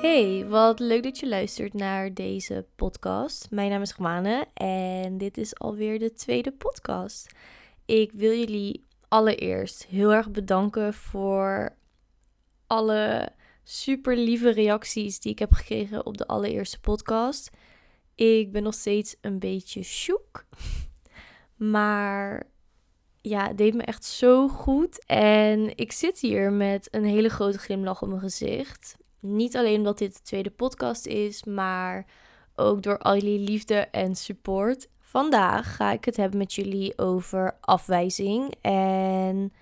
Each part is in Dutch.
Hey, wat leuk dat je luistert naar deze podcast. Mijn naam is Romane en dit is alweer de tweede podcast. Ik wil jullie allereerst heel erg bedanken voor alle super lieve reacties die ik heb gekregen op de allereerste podcast. Ik ben nog steeds een beetje shook. Maar ja, het deed me echt zo goed. En ik zit hier met een hele grote glimlach op mijn gezicht. Niet alleen omdat dit de tweede podcast is, maar ook door al jullie liefde en support. Vandaag ga ik het hebben met jullie over afwijzing. En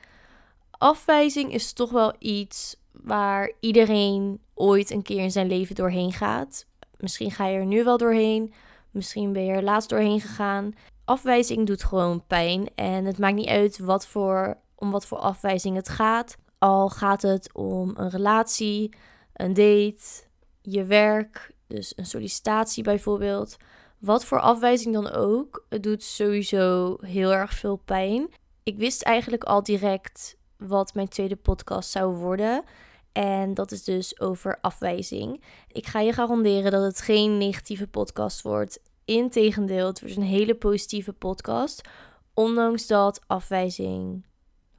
afwijzing is toch wel iets waar iedereen ooit een keer in zijn leven doorheen gaat. Misschien ga je er nu wel doorheen, misschien ben je er laatst doorheen gegaan. Afwijzing doet gewoon pijn en het maakt niet uit wat voor, om wat voor afwijzing het gaat. Al gaat het om een relatie, een date, je werk, dus een sollicitatie bijvoorbeeld. Wat voor afwijzing dan ook, het doet sowieso heel erg veel pijn. Ik wist eigenlijk al direct wat mijn tweede podcast zou worden. En dat is dus over afwijzing. Ik ga je garanderen dat het geen negatieve podcast wordt. Integendeel, het wordt een hele positieve podcast. Ondanks dat afwijzing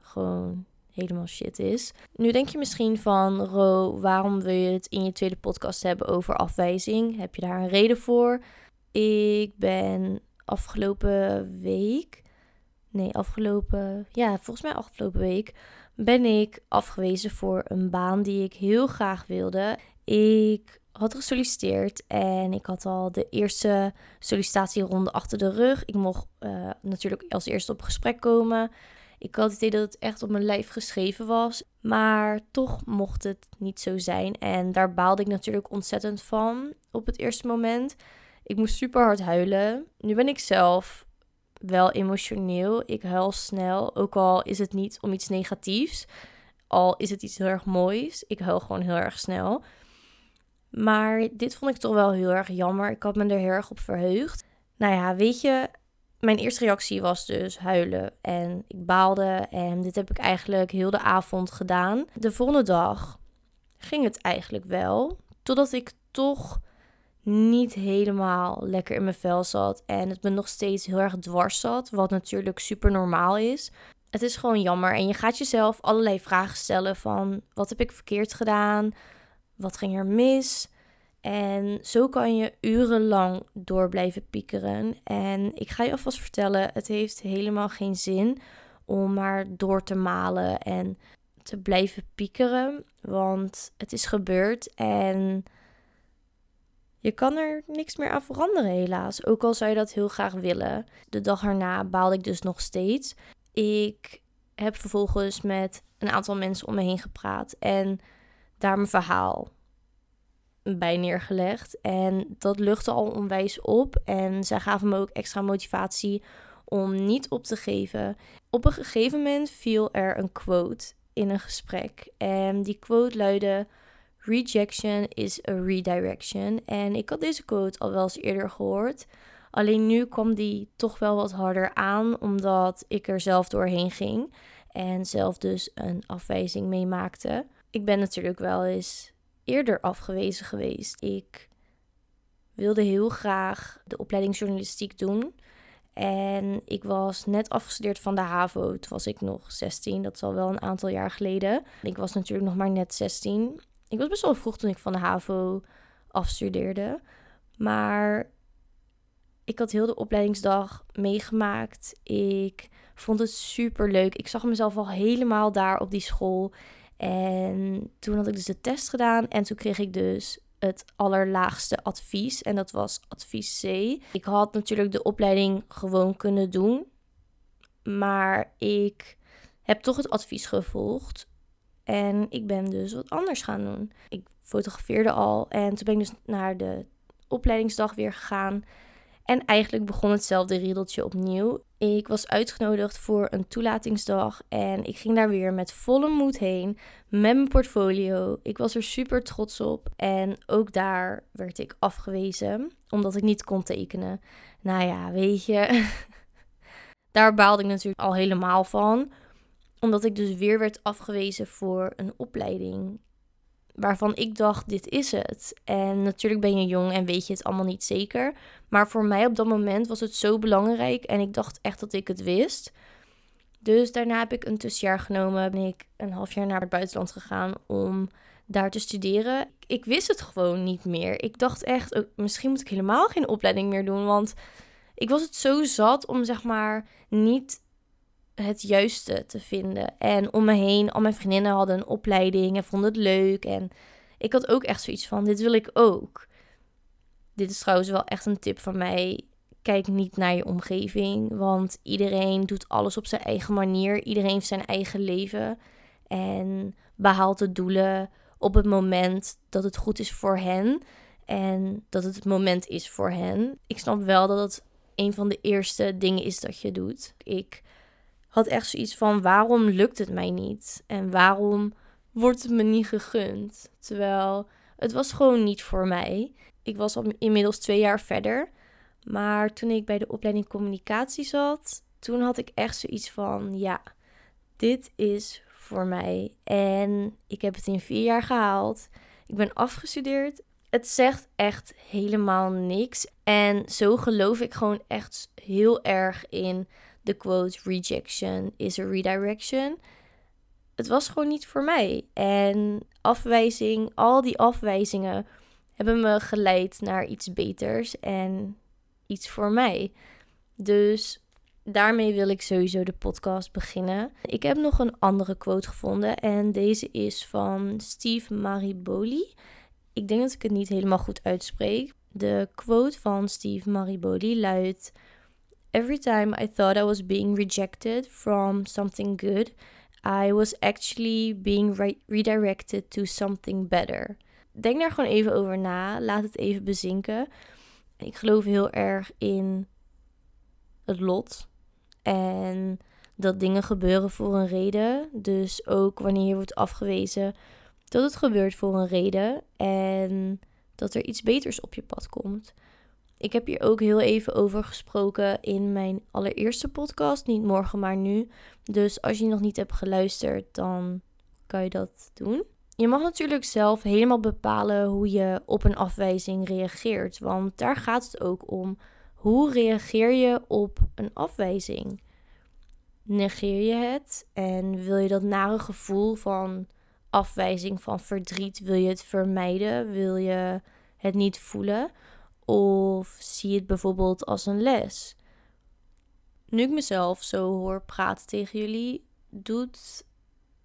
gewoon helemaal shit is. Nu denk je misschien van, Ro, waarom wil je het in je tweede podcast hebben over afwijzing? Heb je daar een reden voor? Ik ben afgelopen week, nee, afgelopen, ja, volgens mij afgelopen week, ben ik afgewezen voor een baan die ik heel graag wilde. Ik had gesolliciteerd en ik had al de eerste sollicitatieronde achter de rug. Ik mocht uh, natuurlijk als eerste op gesprek komen. Ik had het idee dat het echt op mijn lijf geschreven was. Maar toch mocht het niet zo zijn. En daar baalde ik natuurlijk ontzettend van op het eerste moment. Ik moest super hard huilen. Nu ben ik zelf wel emotioneel. Ik huil snel. Ook al is het niet om iets negatiefs. Al is het iets heel erg moois. Ik huil gewoon heel erg snel. Maar dit vond ik toch wel heel erg jammer. Ik had me er heel erg op verheugd. Nou ja, weet je, mijn eerste reactie was dus huilen. En ik baalde. En dit heb ik eigenlijk heel de avond gedaan. De volgende dag ging het eigenlijk wel. Totdat ik toch niet helemaal lekker in mijn vel zat. En het me nog steeds heel erg dwars zat. Wat natuurlijk super normaal is. Het is gewoon jammer. En je gaat jezelf allerlei vragen stellen van... Wat heb ik verkeerd gedaan? Wat ging er mis? En zo kan je urenlang door blijven piekeren. En ik ga je alvast vertellen, het heeft helemaal geen zin om maar door te malen en te blijven piekeren. Want het is gebeurd en je kan er niks meer aan veranderen, helaas. Ook al zou je dat heel graag willen. De dag erna baalde ik dus nog steeds. Ik heb vervolgens met een aantal mensen om me heen gepraat en daar mijn verhaal bij neergelegd. En dat luchtte al onwijs op. En zij gaven me ook extra motivatie om niet op te geven. Op een gegeven moment viel er een quote in een gesprek. En die quote luidde: Rejection is a redirection. En ik had deze quote al wel eens eerder gehoord. Alleen nu kwam die toch wel wat harder aan, omdat ik er zelf doorheen ging en zelf dus een afwijzing meemaakte. Ik ben natuurlijk wel eens eerder afgewezen geweest. Ik wilde heel graag de opleiding journalistiek doen. En ik was net afgestudeerd van de HAVO. Toen was ik nog 16. Dat is al wel een aantal jaar geleden. Ik was natuurlijk nog maar net 16. Ik was best wel vroeg toen ik van de HAVO afstudeerde. Maar ik had heel de opleidingsdag meegemaakt. Ik vond het super leuk. Ik zag mezelf al helemaal daar op die school. En toen had ik dus de test gedaan en toen kreeg ik dus het allerlaagste advies en dat was advies C. Ik had natuurlijk de opleiding gewoon kunnen doen, maar ik heb toch het advies gevolgd en ik ben dus wat anders gaan doen. Ik fotografeerde al en toen ben ik dus naar de opleidingsdag weer gegaan. En eigenlijk begon hetzelfde riedeltje opnieuw. Ik was uitgenodigd voor een toelatingsdag en ik ging daar weer met volle moed heen met mijn portfolio. Ik was er super trots op en ook daar werd ik afgewezen omdat ik niet kon tekenen. Nou ja, weet je, daar baalde ik natuurlijk al helemaal van, omdat ik dus weer werd afgewezen voor een opleiding waarvan ik dacht, dit is het. En natuurlijk ben je jong en weet je het allemaal niet zeker. Maar voor mij op dat moment was het zo belangrijk en ik dacht echt dat ik het wist. Dus daarna heb ik een tussenjaar genomen. Ben ik een half jaar naar het buitenland gegaan om daar te studeren. Ik wist het gewoon niet meer. Ik dacht echt, oh, misschien moet ik helemaal geen opleiding meer doen. Want ik was het zo zat om zeg maar niet het juiste te vinden. En om me heen, al mijn vriendinnen hadden een opleiding en vonden het leuk. En ik had ook echt zoiets van, dit wil ik ook. Dit is trouwens wel echt een tip van mij. Kijk niet naar je omgeving, want iedereen doet alles op zijn eigen manier. Iedereen heeft zijn eigen leven en behaalt de doelen op het moment dat het goed is voor hen en dat het het moment is voor hen. Ik snap wel dat het een van de eerste dingen is dat je doet. Ik had echt zoiets van: waarom lukt het mij niet? En waarom wordt het me niet gegund? Terwijl het was gewoon niet voor mij. Ik was al inmiddels twee jaar verder. Maar toen ik bij de opleiding communicatie zat, toen had ik echt zoiets van: ja, dit is voor mij. En ik heb het in vier jaar gehaald. Ik ben afgestudeerd. Het zegt echt helemaal niks. En zo geloof ik gewoon echt heel erg in de quote: rejection is a redirection. Het was gewoon niet voor mij. En afwijzing, al die afwijzingen hebben me geleid naar iets beters en iets voor mij. Dus daarmee wil ik sowieso de podcast beginnen. Ik heb nog een andere quote gevonden en deze is van Steve Mariboli. Ik denk dat ik het niet helemaal goed uitspreek. De quote van Steve Mariboli luidt: Every time I thought I was being rejected from something good, I was actually being re redirected to something better. Denk daar gewoon even over na. Laat het even bezinken. Ik geloof heel erg in het lot. En dat dingen gebeuren voor een reden. Dus ook wanneer je wordt afgewezen, dat het gebeurt voor een reden. En dat er iets beters op je pad komt. Ik heb hier ook heel even over gesproken in mijn allereerste podcast. Niet morgen, maar nu. Dus als je nog niet hebt geluisterd, dan kan je dat doen. Je mag natuurlijk zelf helemaal bepalen hoe je op een afwijzing reageert. Want daar gaat het ook om. Hoe reageer je op een afwijzing? Negeer je het en wil je dat nare gevoel van afwijzing, van verdriet, wil je het vermijden? Wil je het niet voelen? Of zie het bijvoorbeeld als een les? Nu ik mezelf zo hoor praten tegen jullie, doet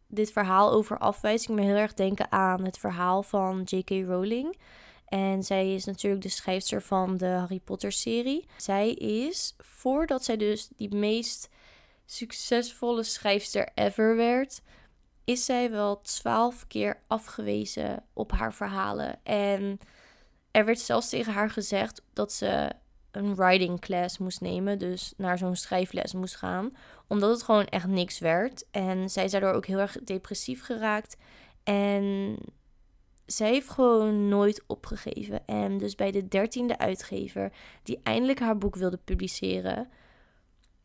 dit verhaal over afwijzing me heel erg denken aan het verhaal van J.K. Rowling. En zij is natuurlijk de schrijfster van de Harry Potter serie. Zij is, voordat zij dus die meest succesvolle schrijfster ever werd, is zij wel twaalf keer afgewezen op haar verhalen. En er werd zelfs tegen haar gezegd dat ze een writing class moest nemen, dus naar zo'n schrijfles moest gaan, omdat het gewoon echt niks werd. En zij is daardoor ook heel erg depressief geraakt. En zij heeft gewoon nooit opgegeven. En dus bij de dertiende uitgever, die eindelijk haar boek wilde publiceren,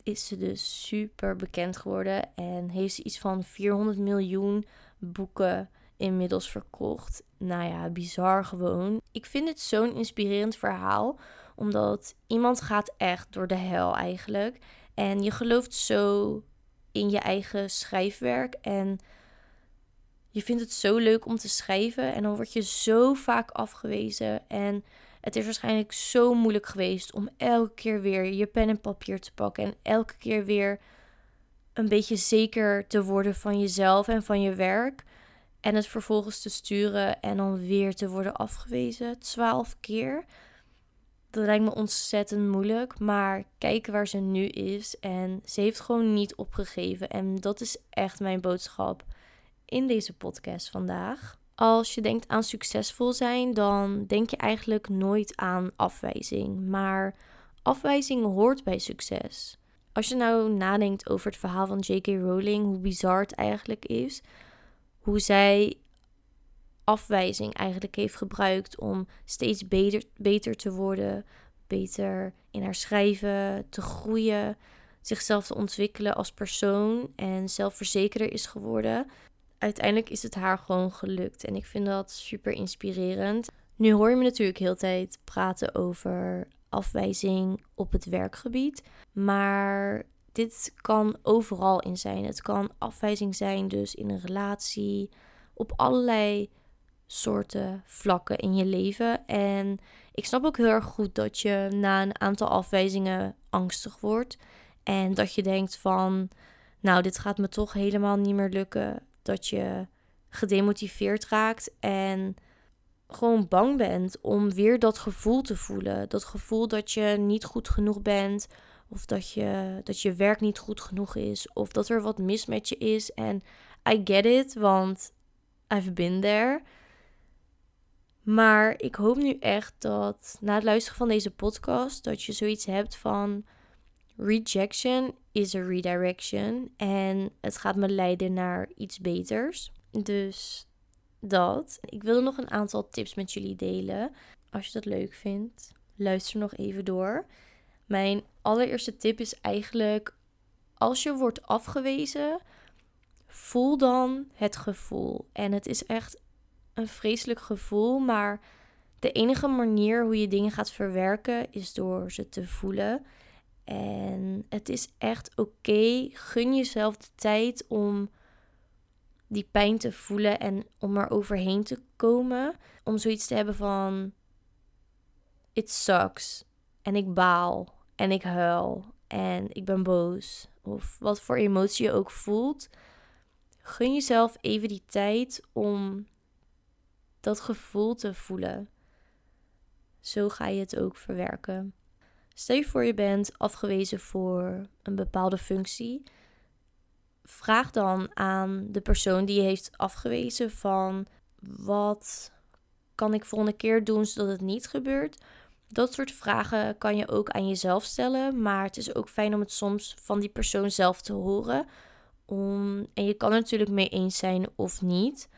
is ze dus super bekend geworden. En heeft ze iets van 400 miljoen boeken inmiddels verkocht. Nou ja, bizar gewoon. Ik vind het zo'n inspirerend verhaal, omdat iemand gaat echt door de hel eigenlijk. En je gelooft zo in je eigen schrijfwerk en je vindt het zo leuk om te schrijven en dan word je zo vaak afgewezen en het is waarschijnlijk zo moeilijk geweest om elke keer weer je pen en papier te pakken en elke keer weer een beetje zeker te worden van jezelf en van je werk. En het vervolgens te sturen en dan weer te worden afgewezen. Twaalf keer. Dat lijkt me ontzettend moeilijk. Maar kijk waar ze nu is. En ze heeft gewoon niet opgegeven. En dat is echt mijn boodschap in deze podcast vandaag. Als je denkt aan succesvol zijn, dan denk je eigenlijk nooit aan afwijzing. Maar afwijzing hoort bij succes. Als je nou nadenkt over het verhaal van J.K. Rowling, hoe bizar het eigenlijk is, hoe zij afwijzing eigenlijk heeft gebruikt om steeds beter, beter te worden, beter in haar schrijven, te groeien, zichzelf te ontwikkelen als persoon en zelfverzekerder is geworden. uiteindelijk is het haar gewoon gelukt. En ik vind dat super inspirerend. Nu hoor je me natuurlijk heel tijd praten over afwijzing op het werkgebied. Maar dit kan overal in zijn. Het kan afwijzing zijn, dus in een relatie, op allerlei soorten vlakken in je leven. En ik snap ook heel erg goed dat je na een aantal afwijzingen angstig wordt. En dat je denkt van, nou, dit gaat me toch helemaal niet meer lukken. Dat je gedemotiveerd raakt en gewoon bang bent om weer dat gevoel te voelen. Dat gevoel dat je niet goed genoeg bent. Of dat je, dat je werk niet goed genoeg is. Of dat er wat mis met je is. En I get it, want I've been there. Maar ik hoop nu echt dat na het luisteren van deze podcast, dat je zoiets hebt van rejection is a redirection. En het gaat me leiden naar iets beters. Dus dat. Ik wilde nog een aantal tips met jullie delen. Als je dat leuk vindt, luister nog even door. Mijn allereerste tip is eigenlijk: als je wordt afgewezen, voel dan het gevoel. En het is echt een vreselijk gevoel, maar de enige manier hoe je dingen gaat verwerken is door ze te voelen. En het is echt oké. Gun jezelf de tijd om die pijn te voelen en om er overheen te komen. Om zoiets te hebben van: It sucks. En ik baal. En ik huil. En ik ben boos. Of wat voor emotie je ook voelt. Gun jezelf even die tijd om dat gevoel te voelen. Zo ga je het ook verwerken. Stel je voor je bent afgewezen voor een bepaalde functie. Vraag dan aan de persoon die je heeft afgewezen van wat kan ik volgende keer doen zodat het niet gebeurt. Dat soort vragen kan je ook aan jezelf stellen, maar het is ook fijn om het soms van die persoon zelf te horen. Om, en je kan er natuurlijk mee eens zijn of niet.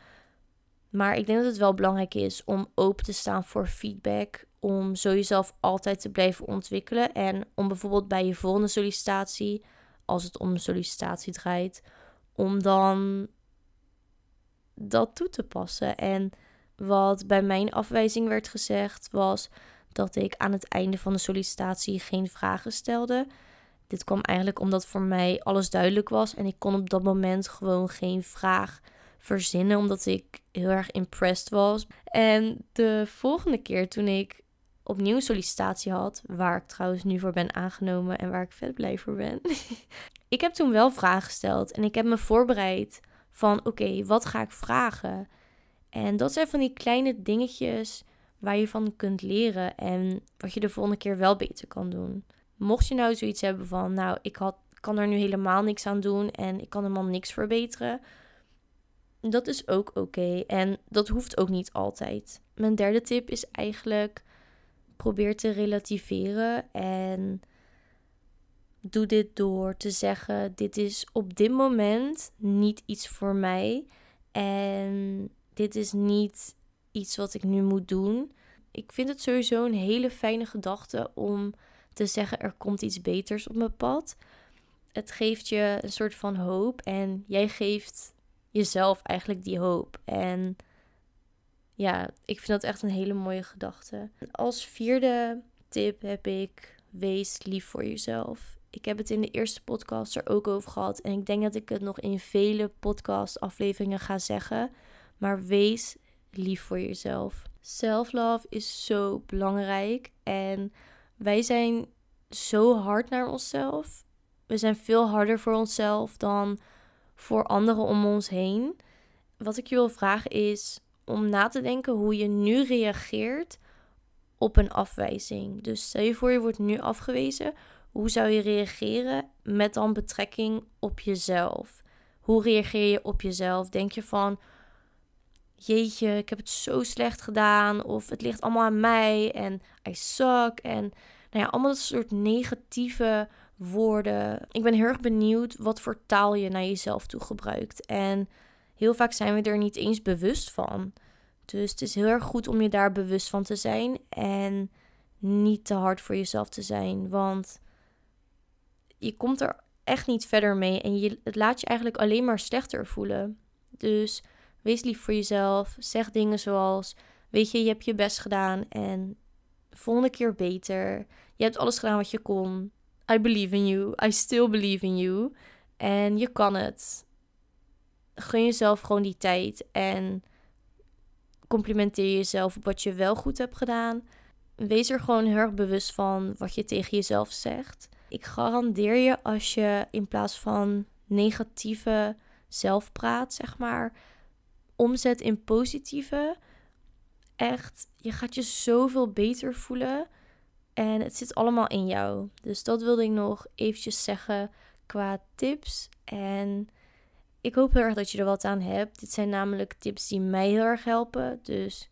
Maar ik denk dat het wel belangrijk is om open te staan voor feedback. Om zo jezelf altijd te blijven ontwikkelen. En om bijvoorbeeld bij je volgende sollicitatie, als het om een sollicitatie draait, om dan dat toe te passen. En wat bij mijn afwijzing werd gezegd was dat ik aan het einde van de sollicitatie geen vragen stelde. Dit kwam eigenlijk omdat voor mij alles duidelijk was en ik kon op dat moment gewoon geen vraag verzinnen, omdat ik heel erg impressed was. En de volgende keer toen ik opnieuw sollicitatie had, waar ik trouwens nu voor ben aangenomen en waar ik vet blij voor ben. ik heb toen wel vragen gesteld en ik heb me voorbereid van oké, wat ga ik vragen? En dat zijn van die kleine dingetjes waar je van kunt leren en wat je de volgende keer wel beter kan doen. Mocht je nou zoiets hebben van, nou, ik had, kan er nu helemaal niks aan doen en ik kan helemaal niks verbeteren, dat is ook oké. En dat hoeft ook niet altijd. Mijn derde tip is eigenlijk probeer te relativeren en doe dit door te zeggen: dit is op dit moment niet iets voor mij en dit is niet iets wat ik nu moet doen. Ik vind het sowieso een hele fijne gedachte om te zeggen: er komt iets beters op mijn pad. Het geeft je een soort van hoop en jij geeft jezelf eigenlijk die hoop. En ja, ik vind dat echt een hele mooie gedachte. Als vierde tip heb ik: wees lief voor jezelf. Ik heb het in de eerste podcast er ook over gehad. En ik denk dat ik het nog in vele podcast-afleveringen ga zeggen. Maar wees lief voor jezelf. Self-love is zo belangrijk. En wij zijn zo hard naar onszelf. We zijn veel harder voor onszelf dan voor anderen om ons heen. Wat ik je wil vragen is om na te denken hoe je nu reageert op een afwijzing. Dus stel je voor je wordt nu afgewezen, hoe zou je reageren met dan betrekking op jezelf? Hoe reageer je op jezelf? Denk je van, jeetje, ik heb het zo slecht gedaan, of het ligt allemaal aan mij en I suck en nou ja, allemaal dat soort negatieve woorden. Ik ben heel erg benieuwd wat voor taal je naar jezelf toe gebruikt. En heel vaak zijn we er niet eens bewust van. Dus het is heel erg goed om je daar bewust van te zijn en niet te hard voor jezelf te zijn. Want je komt er echt niet verder mee en je, het laat je eigenlijk alleen maar slechter voelen. Dus wees lief voor jezelf. Zeg dingen zoals: Weet je, je hebt je best gedaan en volgende keer beter. Je hebt alles gedaan wat je kon. I believe in you. I still believe in you. En je kan het. Gun jezelf gewoon die tijd en complimenteer jezelf op wat je wel goed hebt gedaan. Wees er gewoon heel erg bewust van wat je tegen jezelf zegt. Ik garandeer je als je in plaats van negatieve zelfpraat, zeg maar, omzet in positieve. Echt, je gaat je zoveel beter voelen. En het zit allemaal in jou. Dus dat wilde ik nog eventjes zeggen qua tips. En ik hoop heel erg dat je er wat aan hebt. Dit zijn namelijk tips die mij heel erg helpen. Dus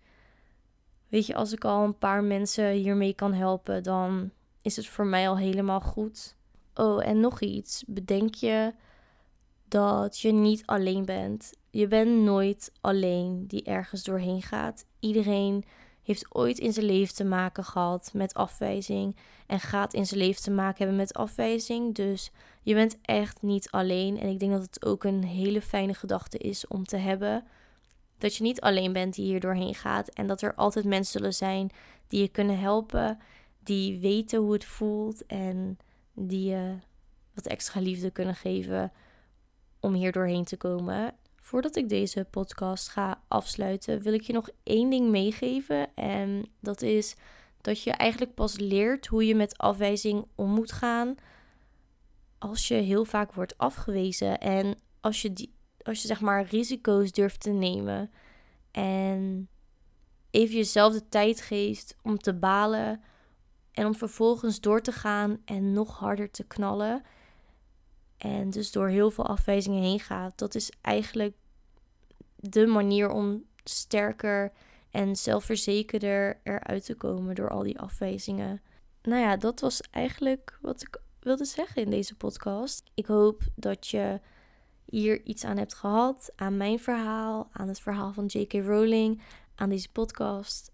weet je, als ik al een paar mensen hiermee kan helpen, dan is het voor mij al helemaal goed. Oh, en nog iets. Bedenk je dat je niet alleen bent. Je bent nooit alleen die ergens doorheen gaat. Iedereen heeft ooit in zijn leven te maken gehad met afwijzing en gaat in zijn leven te maken hebben met afwijzing. Dus je bent echt niet alleen. En ik denk dat het ook een hele fijne gedachte is om te hebben. Dat je niet alleen bent die hier doorheen gaat. En dat er altijd mensen zullen zijn die je kunnen helpen. Die weten hoe het voelt. En die je wat extra liefde kunnen geven om hier doorheen te komen. Voordat ik deze podcast ga afsluiten, wil ik je nog één ding meegeven. En dat is dat je eigenlijk pas leert hoe je met afwijzing om moet gaan. Als je heel vaak wordt afgewezen. En als je, die, als je zeg maar risico's durft te nemen. En even jezelf de tijd geeft om te balen. En om vervolgens door te gaan en nog harder te knallen. En dus door heel veel afwijzingen heen gaat. Dat is eigenlijk de manier om sterker en zelfverzekerder eruit te komen door al die afwijzingen. Nou ja, dat was eigenlijk wat ik wilde zeggen in deze podcast. Ik hoop dat je hier iets aan hebt gehad, aan mijn verhaal, aan het verhaal van J.K. Rowling, aan deze podcast.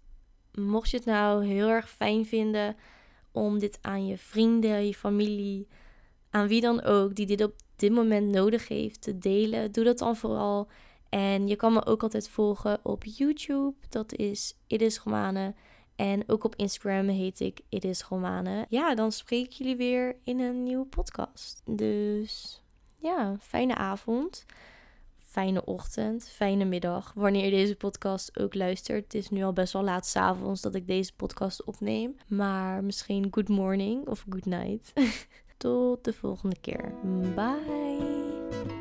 Mocht je het nou heel erg fijn vinden om dit aan je vrienden, je familie, aan wie dan ook die dit op dit moment nodig heeft te delen, doe dat dan vooral. En je kan me ook altijd volgen op YouTube. Dat is It is Romane. En ook op Instagram heet ik It is Romane. Ja, dan spreek ik jullie weer in een nieuwe podcast. Dus ja, fijne avond. Fijne ochtend, fijne middag. Wanneer je deze podcast ook luistert. Het is nu al best wel laat s'avonds dat ik deze podcast opneem. Maar misschien good morning of good night. Tot de volgende keer. Bye.